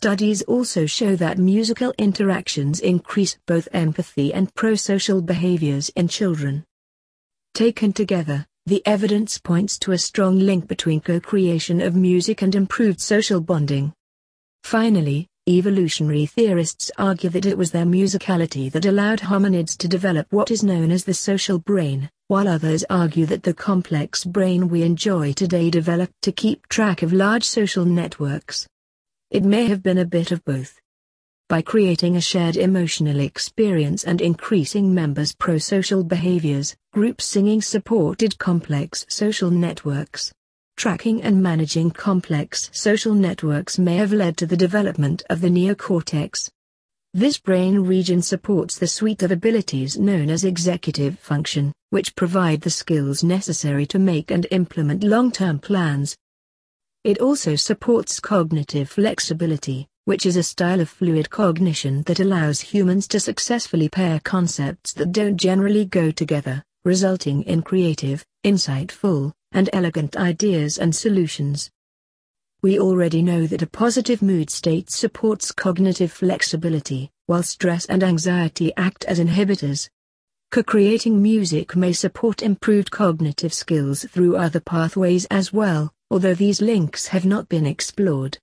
Studies also show that musical interactions increase both empathy and prosocial behaviors in children. Taken together, the evidence points to a strong link between co-creation of music and improved social bonding. Finally, evolutionary theorists argue that it was their musicality that allowed hominids to develop what is known as the social brain, while others argue that the complex brain we enjoy today developed to keep track of large social networks. It may have been a bit of both. By creating a shared emotional experience and increasing members' pro-social behaviors, group singing supported complex social networks. Tracking and managing complex social networks may have led to the development of the neocortex. This brain region supports the suite of abilities known as executive function, which provide the skills necessary to make and implement long-term plans, it also supports cognitive flexibility, which is a style of fluid cognition that allows humans to successfully pair concepts that don't generally go together, resulting in creative, insightful, and elegant ideas and solutions. We already know that a positive mood state supports cognitive flexibility, while stress and anxiety act as inhibitors. Co-creating music may support improved cognitive skills through other pathways as well, although these links have not been explored.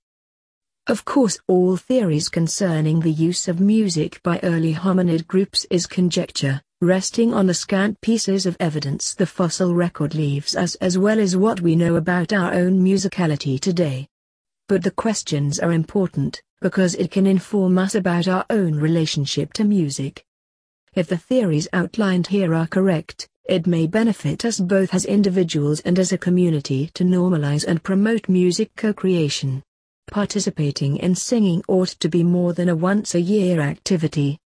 Of course all theories concerning the use of music by early hominid groups is conjecture, resting on the scant pieces of evidence the fossil record leaves us as well as what we know about our own musicality today. But the questions are important, because it can inform us about our own relationship to music. If the theories outlined here are correct, it may benefit us both as individuals and as a community to normalize and promote music co-creation. Participating in singing ought to be more than a once-a-year activity.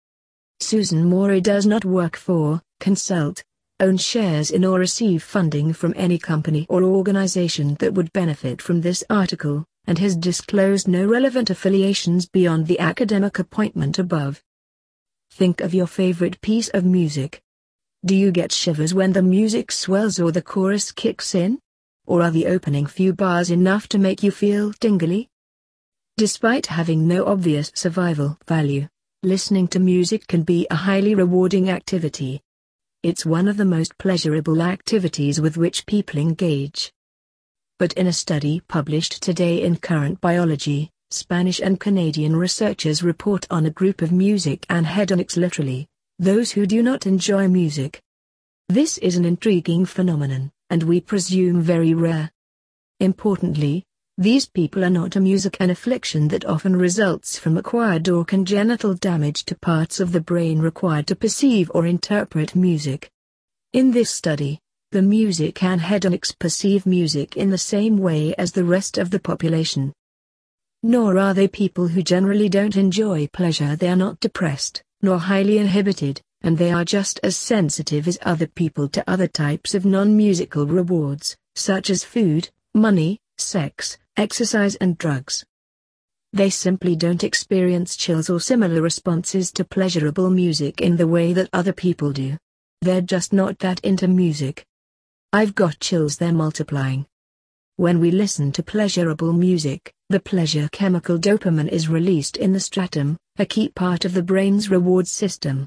Susan Morey does not work for, consult, own shares in or receive funding from any company or organization that would benefit from this article, and has disclosed no relevant affiliations beyond the academic appointment above. Think of your favorite piece of music. Do you get shivers when the music swells or the chorus kicks in? Or are the opening few bars enough to make you feel tingly? Despite having no obvious survival value, listening to music can be a highly rewarding activity. It's one of the most pleasurable activities with which people engage. But in a study published today in Current Biology, Spanish and Canadian researchers report on a group of music anhedonics literally, those who do not enjoy music. This is an intriguing phenomenon, and we presume very rare. Importantly, these people are not amusic an affliction that often results from acquired or congenital damage to parts of the brain required to perceive or interpret music. In this study, the music anhedonics perceive music in the same way as the rest of the population. Nor are they people who generally don't enjoy pleasure they are not depressed nor highly inhibited, and they are just as sensitive as other people to other types of non-musical rewards, such as food, money, sex, exercise and drugs. They simply don't experience chills or similar responses to pleasurable music in the way that other people do. They're just not that into music. I've got chills they're multiplying. When we listen to pleasurable music, the pleasure chemical dopamine is released in the striatum, a key part of the brain's reward system.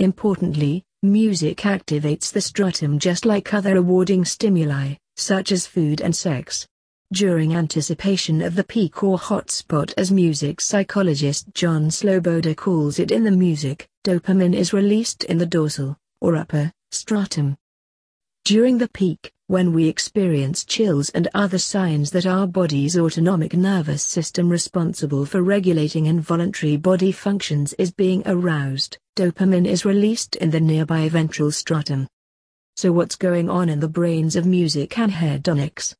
Importantly, music activates the striatum just like other rewarding stimuli, such as food and sex. During anticipation of the peak or hotspot as music psychologist John Sloboda calls it in the music, dopamine is released in the dorsal, or upper, striatum. During the peak, when we experience chills and other signs that our body's autonomic nervous system responsible for regulating involuntary body functions is being aroused, dopamine is released in the nearby ventral striatum. So what's going on in the brains of music anhedonics?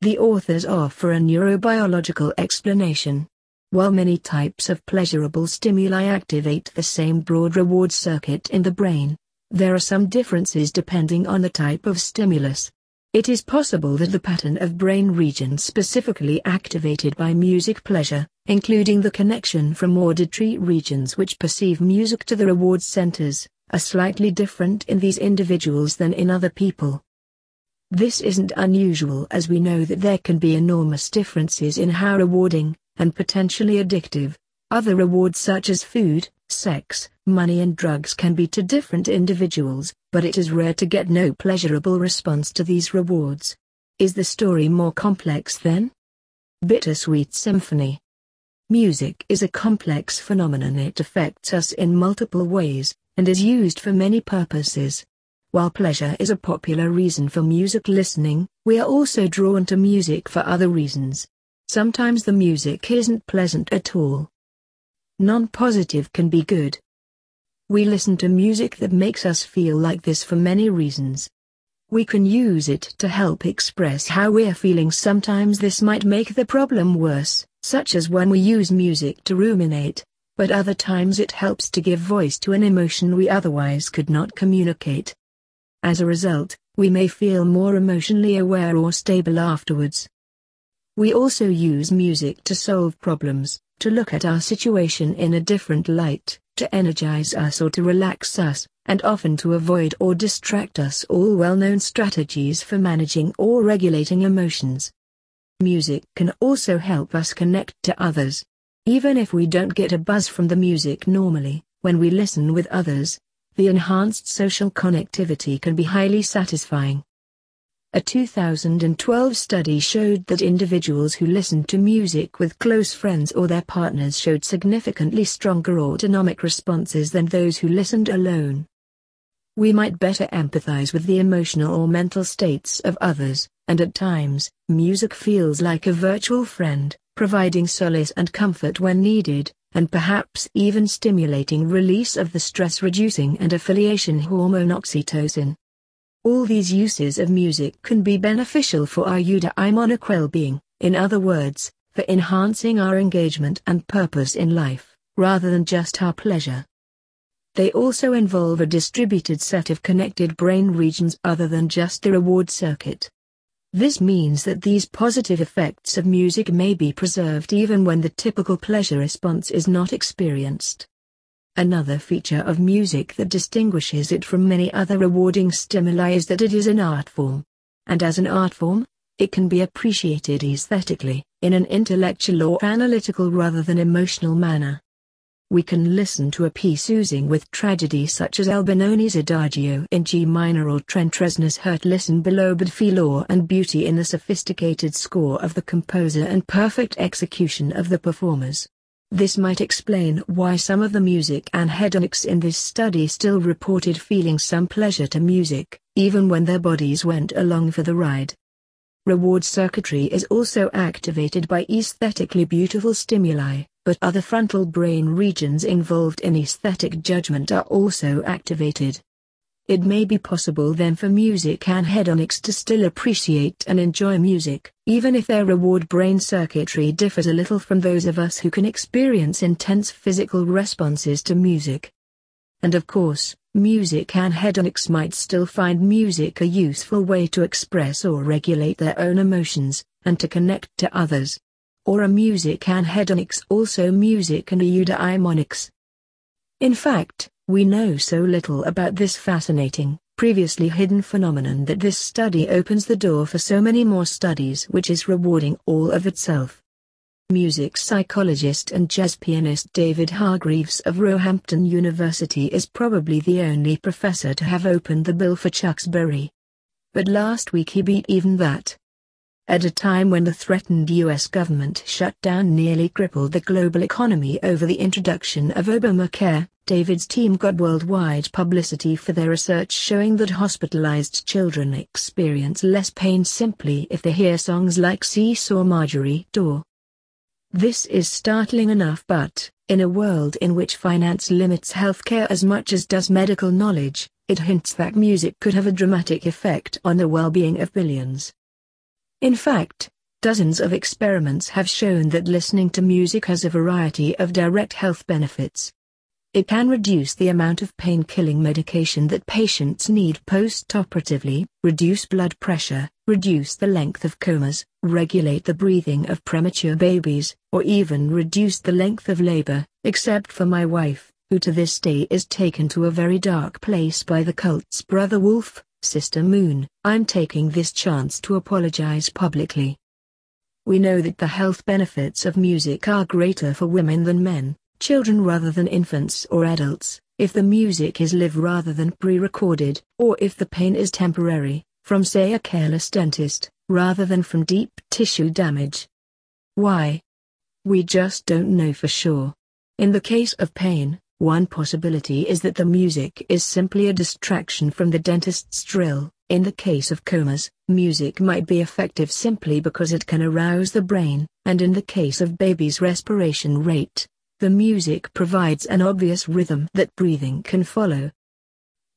The authors offer a neurobiological explanation. While many types of pleasurable stimuli activate the same broad reward circuit in the brain, there are some differences depending on the type of stimulus. It is possible that the pattern of brain regions specifically activated by music pleasure, including the connection from auditory regions which perceive music to the reward centers, are slightly different in these individuals than in other people. This isn't unusual as we know that there can be enormous differences in how rewarding, and potentially addictive. Other rewards such as food, sex, money and drugs can be to different individuals, but it is rare to get no pleasurable response to these rewards. Is the story more complex then? Bittersweet Symphony Music is a complex phenomenon it affects us in multiple ways, and is used for many purposes. While pleasure is a popular reason for music listening, we are also drawn to music for other reasons. Sometimes the music isn't pleasant at all. Non-positive can be good. We listen to music that makes us feel like this for many reasons. We can use it to help express how we're feeling sometimes this might make the problem worse, such as when we use music to ruminate, but other times it helps to give voice to an emotion we otherwise could not communicate. As a result, we may feel more emotionally aware or stable afterwards. We also use music to solve problems, to look at our situation in a different light, to energize us or to relax us, and often to avoid or distract us all well-known strategies for managing or regulating emotions. Music can also help us connect to others. Even if we don't get a buzz from the music normally, when we listen with others, the enhanced social connectivity can be highly satisfying. A 2012 study showed that individuals who listened to music with close friends or their partners showed significantly stronger autonomic responses than those who listened alone. We might better empathize with the emotional or mental states of others, and at times, music feels like a virtual friend, providing solace and comfort when needed, and perhaps even stimulating release of the stress-reducing and affiliation hormone oxytocin. All these uses of music can be beneficial for our eudaimonic well-being, in other words, for enhancing our engagement and purpose in life, rather than just our pleasure. They also involve a distributed set of connected brain regions other than just the reward circuit. This means that these positive effects of music may be preserved even when the typical pleasure response is not experienced. Another feature of music that distinguishes it from many other rewarding stimuli is that it is an art form. And as an art form, it can be appreciated aesthetically, in an intellectual or analytical rather than emotional manner. We can listen to a piece oozing with tragedy such as Albinoni's Adagio in G minor or Trent Reznor's Hurt Listen Below but feel awe and beauty in the sophisticated score of the composer and perfect execution of the performers. This might explain why some of the music anhedonics in this study still reported feeling some pleasure to music, even when their bodies went along for the ride. Reward circuitry is also activated by aesthetically beautiful stimuli, but other frontal brain regions involved in aesthetic judgment are also activated. It may be possible then for music anhedonics to still appreciate and enjoy music, even if their reward brain circuitry differs a little from those of us who can experience intense physical responses to music. And of course, music anhedonics might still find music a useful way to express or regulate their own emotions, and to connect to others or a music anhedonics also music and eudaimonics. In fact, we know so little about this fascinating, previously hidden phenomenon that this study opens the door for so many more studies which is rewarding all of itself. Music psychologist and jazz pianist David Hargreaves of Roehampton University is probably the only professor to have opened the bill for Chuck's Berry. But last week he beat even that. At a time when the threatened U.S. government shutdown nearly crippled the global economy over the introduction of Obamacare, David's team got worldwide publicity for their research showing that hospitalized children experience less pain simply if they hear songs like Seesaw Margery Daw. This is startling enough but, in a world in which finance limits healthcare as much as does medical knowledge, it hints that music could have a dramatic effect on the well-being of billions. In fact, dozens of experiments have shown that listening to music has a variety of direct health benefits. It can reduce the amount of pain-killing medication that patients need post-operatively, reduce blood pressure, reduce the length of comas, regulate the breathing of premature babies, or even reduce the length of labor, except for my wife, who to this day is taken to a very dark place by the cult's brother Wolf, Sister Moon, I'm taking this chance to apologize publicly. we know that the health benefits of music are greater for women than men, children rather than infants or adults, if the music is live rather than pre-recorded, or if the pain is temporary, from say a careless dentist, rather than from deep tissue damage. Why? We just don't know for sure. In the case of pain, one possibility is that the music is simply a distraction from the dentist's drill. In the case of comas, music might be effective simply because it can arouse the brain, and in the case of baby's respiration rate, the music provides an obvious rhythm that breathing can follow.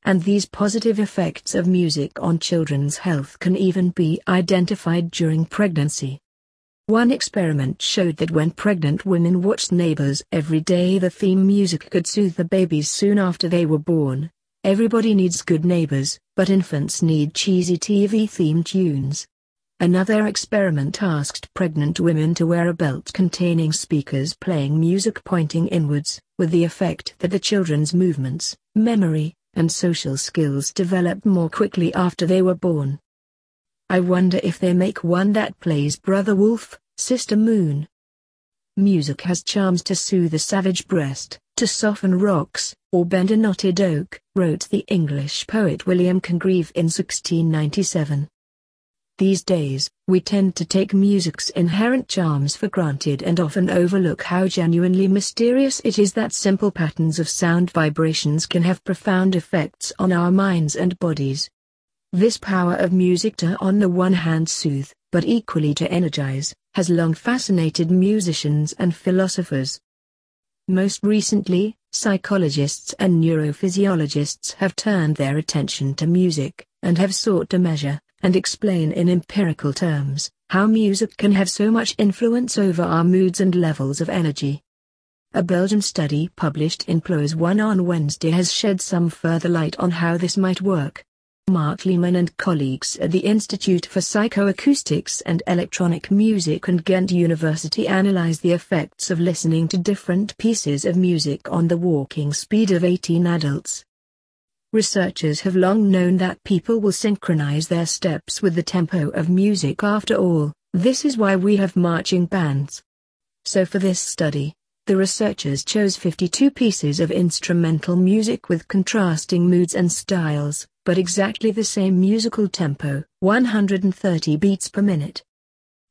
And these positive effects of music on children's health can even be identified during pregnancy. One experiment showed that when pregnant women watched Neighbors every day the theme music could soothe the babies soon after they were born, Everybody needs good neighbors, but infants need cheesy TV theme tunes. Another experiment asked pregnant women to wear a belt containing speakers playing music pointing inwards, with the effect that the children's movements, memory, and social skills developed more quickly after they were born. I wonder if they make one that plays Brother Wolf, Sister Moon. Music has charms to soothe a savage breast, to soften rocks, or bend a knotted oak, wrote the English poet William Congreve in 1697. These days, we tend to take music's inherent charms for granted and often overlook how genuinely mysterious it is that simple patterns of sound vibrations can have profound effects on our minds and bodies. This power of music to on the one hand soothe, but equally to energize, has long fascinated musicians and philosophers. Most recently, psychologists and neurophysiologists have turned their attention to music, and have sought to measure, and explain in empirical terms, how music can have so much influence over our moods and levels of energy. A Belgian study published in PLOS One on Wednesday has shed some further light on how this might work. Marc Leman and colleagues at the Institute for Psychoacoustics and Electronic Music and Ghent University analyzed the effects of listening to different pieces of music on the walking speed of 18 adults. Researchers have long known that people will synchronize their steps with the tempo of music after all, this is why we have marching bands. So for this study, the researchers chose 52 pieces of instrumental music with contrasting moods and styles, but exactly the same musical tempo, 130 beats per minute.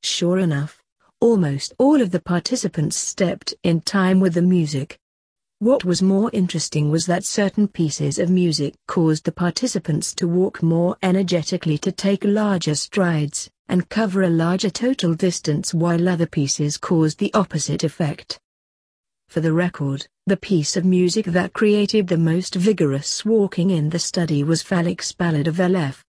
Sure enough, almost all of the participants stepped in time with the music. What was more interesting was that certain pieces of music caused the participants to walk more energetically to take larger strides, and cover a larger total distance while other pieces caused the opposite effect. For the record, the piece of music that created the most vigorous walking in the study was Felix Ballad of LF.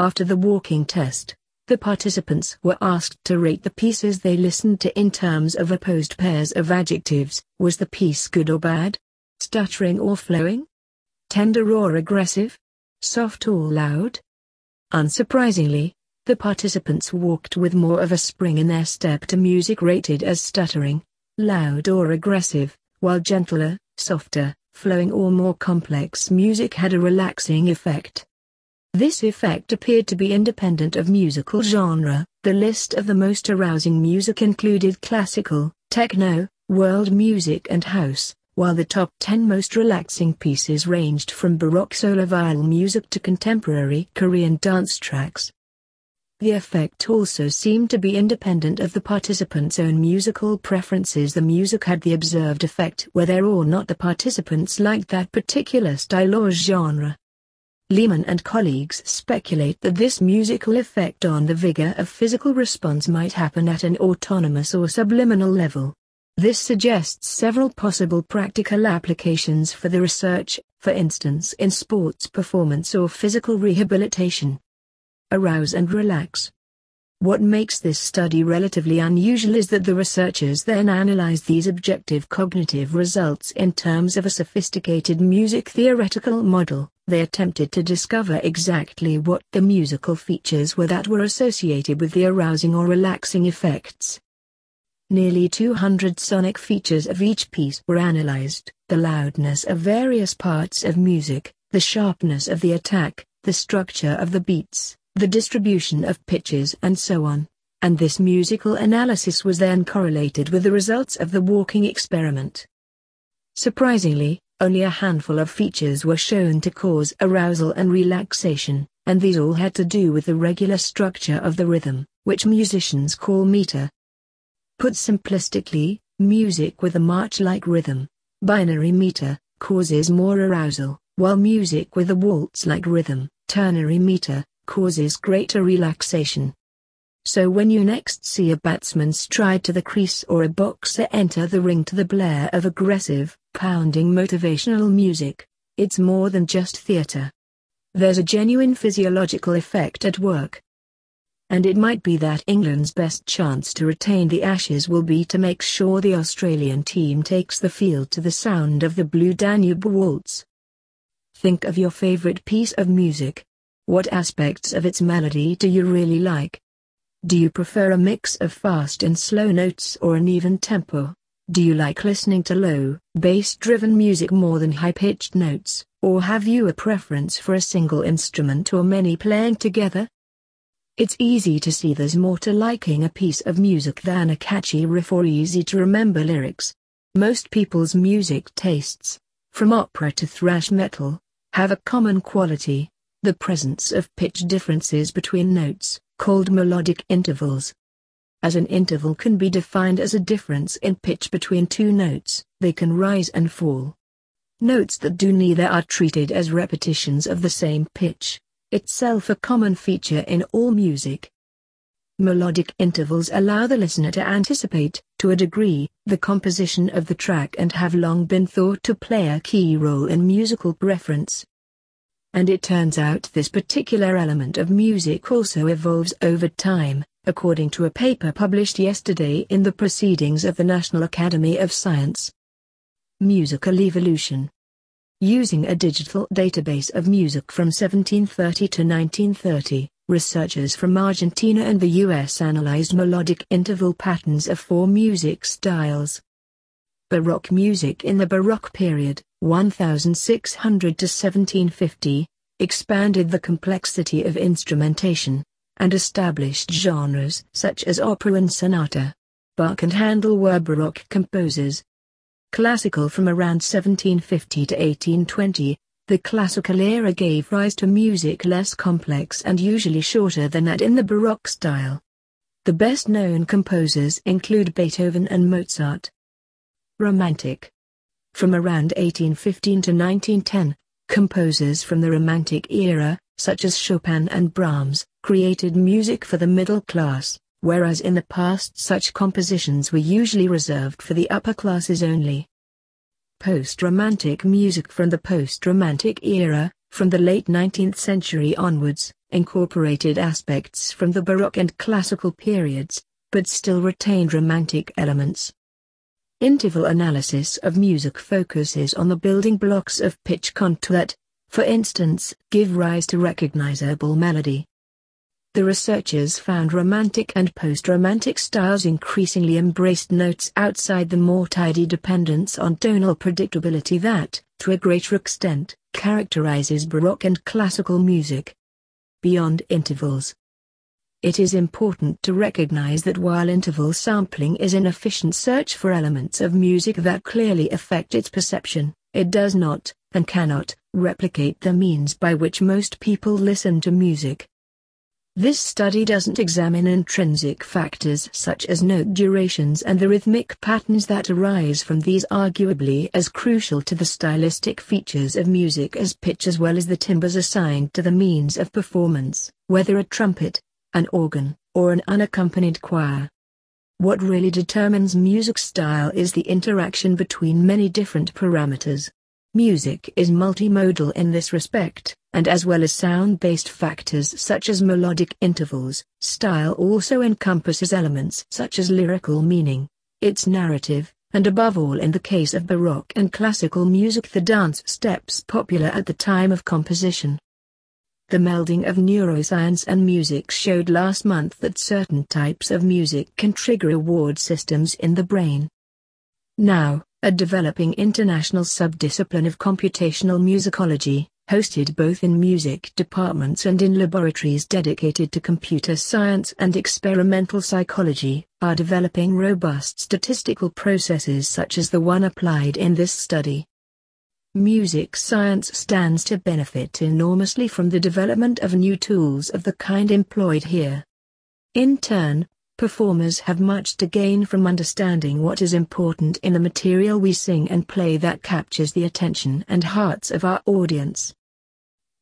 After the walking test, the participants were asked to rate the pieces they listened to in terms of opposed pairs of adjectives. Was the piece good or bad? Stuttering or flowing? Tender or aggressive? Soft or loud? Unsurprisingly, the participants walked with more of a spring in their step to music rated as stuttering, loud or aggressive, while gentler, softer, flowing or more complex music had a relaxing effect. This effect appeared to be independent of musical genre. The list of the most arousing music included classical, techno, world music and house, while the top 10 most relaxing pieces ranged from Baroque solo viol music to contemporary Korean dance tracks. The effect also seemed to be independent of the participants' own musical preferences. The music had the observed effect whether or not the participants liked that particular style or genre. Leman and colleagues speculate that this musical effect on the vigor of physical response might happen at an autonomous or subliminal level. This suggests several possible practical applications for the research, for instance in sports performance or physical rehabilitation arouse and relax. What makes this study relatively unusual is that the researchers then analyzed these objective cognitive results in terms of a sophisticated music theoretical model. They attempted to discover exactly what the musical features were that were associated with the arousing or relaxing effects. Nearly 200 sonic features of each piece were analyzed, the loudness of various parts of music, the sharpness of the attack, the structure of the beats, the distribution of pitches and so on, and this musical analysis was then correlated with the results of the walking experiment. Surprisingly, only a handful of features were shown to cause arousal and relaxation, and these all had to do with the regular structure of the rhythm, which musicians call meter. Put simplistically, music with a march-like rhythm, binary meter, causes more arousal, while music with a waltz-like rhythm, ternary meter, causes greater relaxation. So when you next see a batsman stride to the crease or a boxer enter the ring to the blare of aggressive, pounding motivational music, it's more than just theatre. There's a genuine physiological effect at work. And it might be that England's best chance to retain the Ashes will be to make sure the Australian team takes the field to the sound of the Blue Danube Waltz. Think of your favorite piece of music. What aspects of its melody do you really like? Do you prefer a mix of fast and slow notes or an even tempo? Do you like listening to low, bass-driven music more than high-pitched notes, or have you a preference for a single instrument or many playing together? It's easy to see there's more to liking a piece of music than a catchy riff or easy-to-remember lyrics. Most people's music tastes, from opera to thrash metal, have a common quality, the presence of pitch differences between notes called melodic intervals. As an interval can be defined as a difference in pitch between two notes, they can rise and fall. Notes that do neither are treated as repetitions of the same pitch, itself a common feature in all music. Melodic intervals allow the listener to anticipate, to a degree, the composition of the track and have long been thought to play a key role in musical preference and it turns out this particular element of music also evolves over time, according to a paper published yesterday in the Proceedings of the National Academy of Science. Musical Evolution Using a digital database of music from 1730 to 1930, researchers from Argentina and the US analyzed melodic interval patterns of four music styles. Baroque music in the Baroque period, 1600 to 1750, expanded the complexity of instrumentation, and established genres such as opera and sonata. Bach and Handel were Baroque composers. Classical from around 1750 to 1820, the classical era gave rise to music less complex and usually shorter than that in the Baroque style. The best known composers include Beethoven and Mozart. Romantic from around 1815 to 1910, composers from the Romantic era, such as Chopin and Brahms, created music for the middle class, whereas in the past such compositions were usually reserved for the upper classes only. Post-Romantic music from the post-Romantic era, from the late 19th century onwards, incorporated aspects from the Baroque and Classical periods, but still retained Romantic elements. Interval analysis of music focuses on the building blocks of pitch contour for instance, give rise to recognizable melody. The researchers found romantic and post-romantic styles increasingly embraced notes outside the more tidy dependence on tonal predictability that, to a greater extent, characterizes Baroque and classical music. Beyond intervals, it is important to recognize that while interval sampling is an efficient search for elements of music that clearly affect its perception, it does not, and cannot, replicate the means by which most people listen to music. This study doesn't examine intrinsic factors such as note durations and the rhythmic patterns that arise from these arguably as crucial to the stylistic features of music as pitch as well as the timbres assigned to the means of performance, whether a trumpet, an organ, or an unaccompanied choir. What really determines music style is the interaction between many different parameters. Music is multimodal in this respect, and as well as sound-based factors such as melodic intervals, style also encompasses elements such as lyrical meaning, its narrative, and above all in the case of Baroque and classical music the dance steps popular at the time of composition. The melding of neuroscience and music showed last month that certain types of music can trigger reward systems in the brain. Now, a developing international subdiscipline of computational musicology, hosted both in music departments and in laboratories dedicated to computer science and experimental psychology, are developing robust statistical processes such as the one applied in this study. Music science stands to benefit enormously from the development of new tools of the kind employed here. In turn, performers have much to gain from understanding what is important in the material we sing and play that captures the attention and hearts of our audience.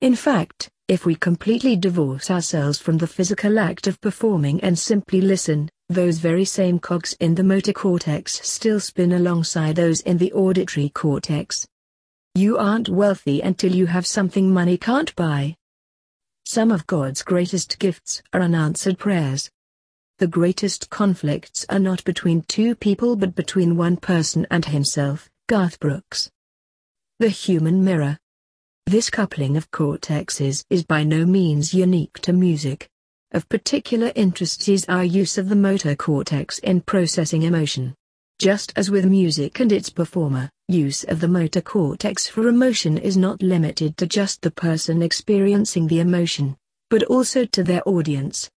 In fact, if we completely divorce ourselves from the physical act of performing and simply listen, those very same cogs in the motor cortex still spin alongside those in the auditory cortex. You aren't wealthy until you have something money can't buy. Some of God's greatest gifts are unanswered prayers. The greatest conflicts are not between two people but between one person and himself, Garth Brooks. The Human Mirror. This coupling of cortexes is by no means unique to music. Of particular interest is our use of the motor cortex in processing emotion. Just as with music and its performer, use of the motor cortex for emotion is not limited to just the person experiencing the emotion, but also to their audience.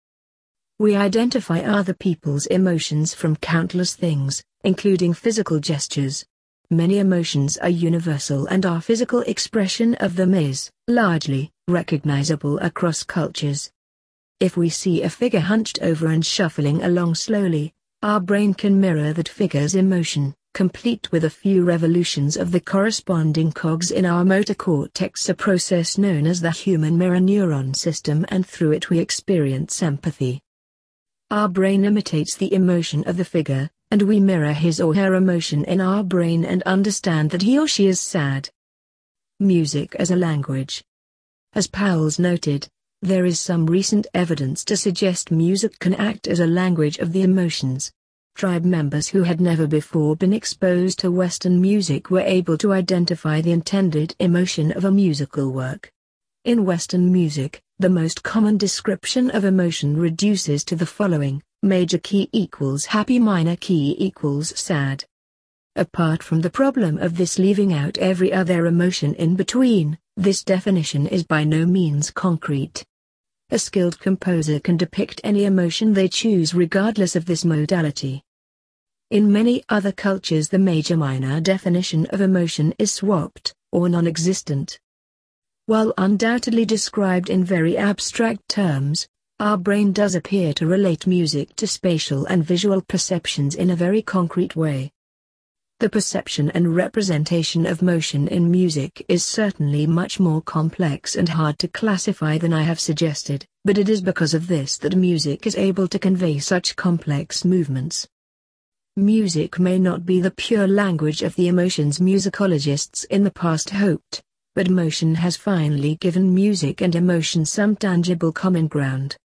We identify other people's emotions from countless things, including physical gestures. Many emotions are universal and our physical expression of them is, largely, recognizable across cultures. If we see a figure hunched over and shuffling along slowly, our brain can mirror that figure's emotion, complete with a few revolutions of the corresponding cogs in our motor cortex a process known as the human mirror neuron system and through it we experience empathy. Our brain imitates the emotion of the figure, and we mirror his or her emotion in our brain and understand that he or she is sad. Music as a language. As Powell's noted, there is some recent evidence to suggest music can act as a language of the emotions. Tribe members who had never before been exposed to Western music were able to identify the intended emotion of a musical work. In Western music, the most common description of emotion reduces to the following, major key equals happy minor key equals sad. Apart from the problem of this leaving out every other emotion in between, this definition is by no means concrete. A skilled composer can depict any emotion they choose regardless of this modality. In many other cultures the major-minor definition of emotion is swapped, or non-existent. While undoubtedly described in very abstract terms, our brain does appear to relate music to spatial and visual perceptions in a very concrete way. The perception and representation of motion in music is certainly much more complex and hard to classify than I have suggested, but it is because of this that music is able to convey such complex movements. Music may not be the pure language of the emotions musicologists in the past hoped, but motion has finally given music and emotion some tangible common ground.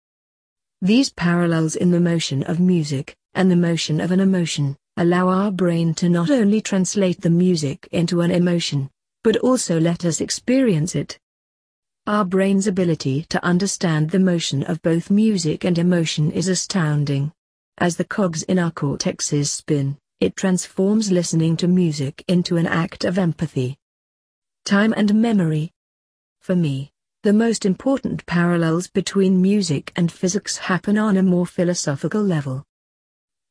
These parallels in the motion of music, and the motion of an emotion, allow our brain to not only translate the music into an emotion, but also let us experience it. Our brain's ability to understand the motion of both music and emotion is astounding. As the cogs in our cortexes spin, it transforms listening to music into an act of empathy time and memory. For me, the most important parallels between music and physics happen on a more philosophical level.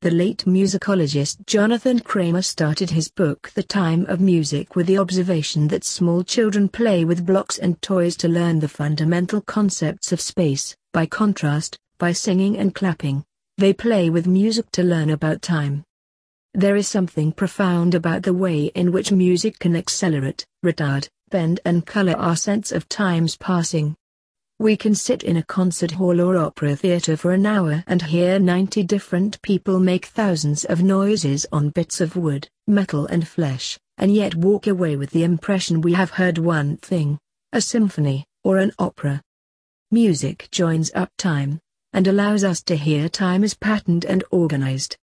The late musicologist Jonathan Kramer started his book The Time of Music with the observation that small children play with blocks and toys to learn the fundamental concepts of space, by contrast, by singing and clapping, they play with music to learn about time. There is something profound about the way in which music can accelerate, retard, bend and color our sense of time's passing. We can sit in a concert hall or opera theater for an hour and hear 90 different people make thousands of noises on bits of wood, metal and flesh, and yet walk away with the impression we have heard one thing, a symphony, or an opera. Music joins up time, and allows us to hear time is patterned and organized.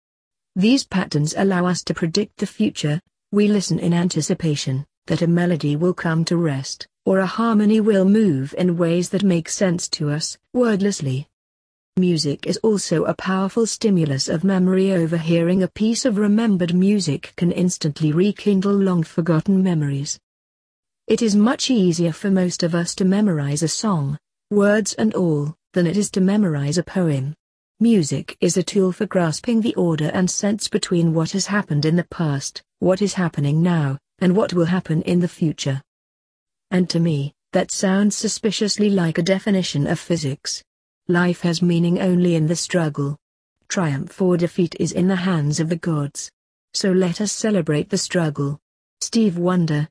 These patterns allow us to predict the future, we listen in anticipation, that a melody will come to rest, or a harmony will move in ways that make sense to us, wordlessly. Music is also a powerful stimulus of memory overhearing a piece of remembered music can instantly rekindle long forgotten memories. It is much easier for most of us to memorize a song, words and all, than it is to memorize a poem. Music is a tool for grasping the order and sense between what has happened in the past, what is happening now, and what will happen in the future. And to me, that sounds suspiciously like a definition of physics. Life has meaning only in the struggle. Triumph or defeat is in the hands of the gods. So let us celebrate the struggle. Steve Wonder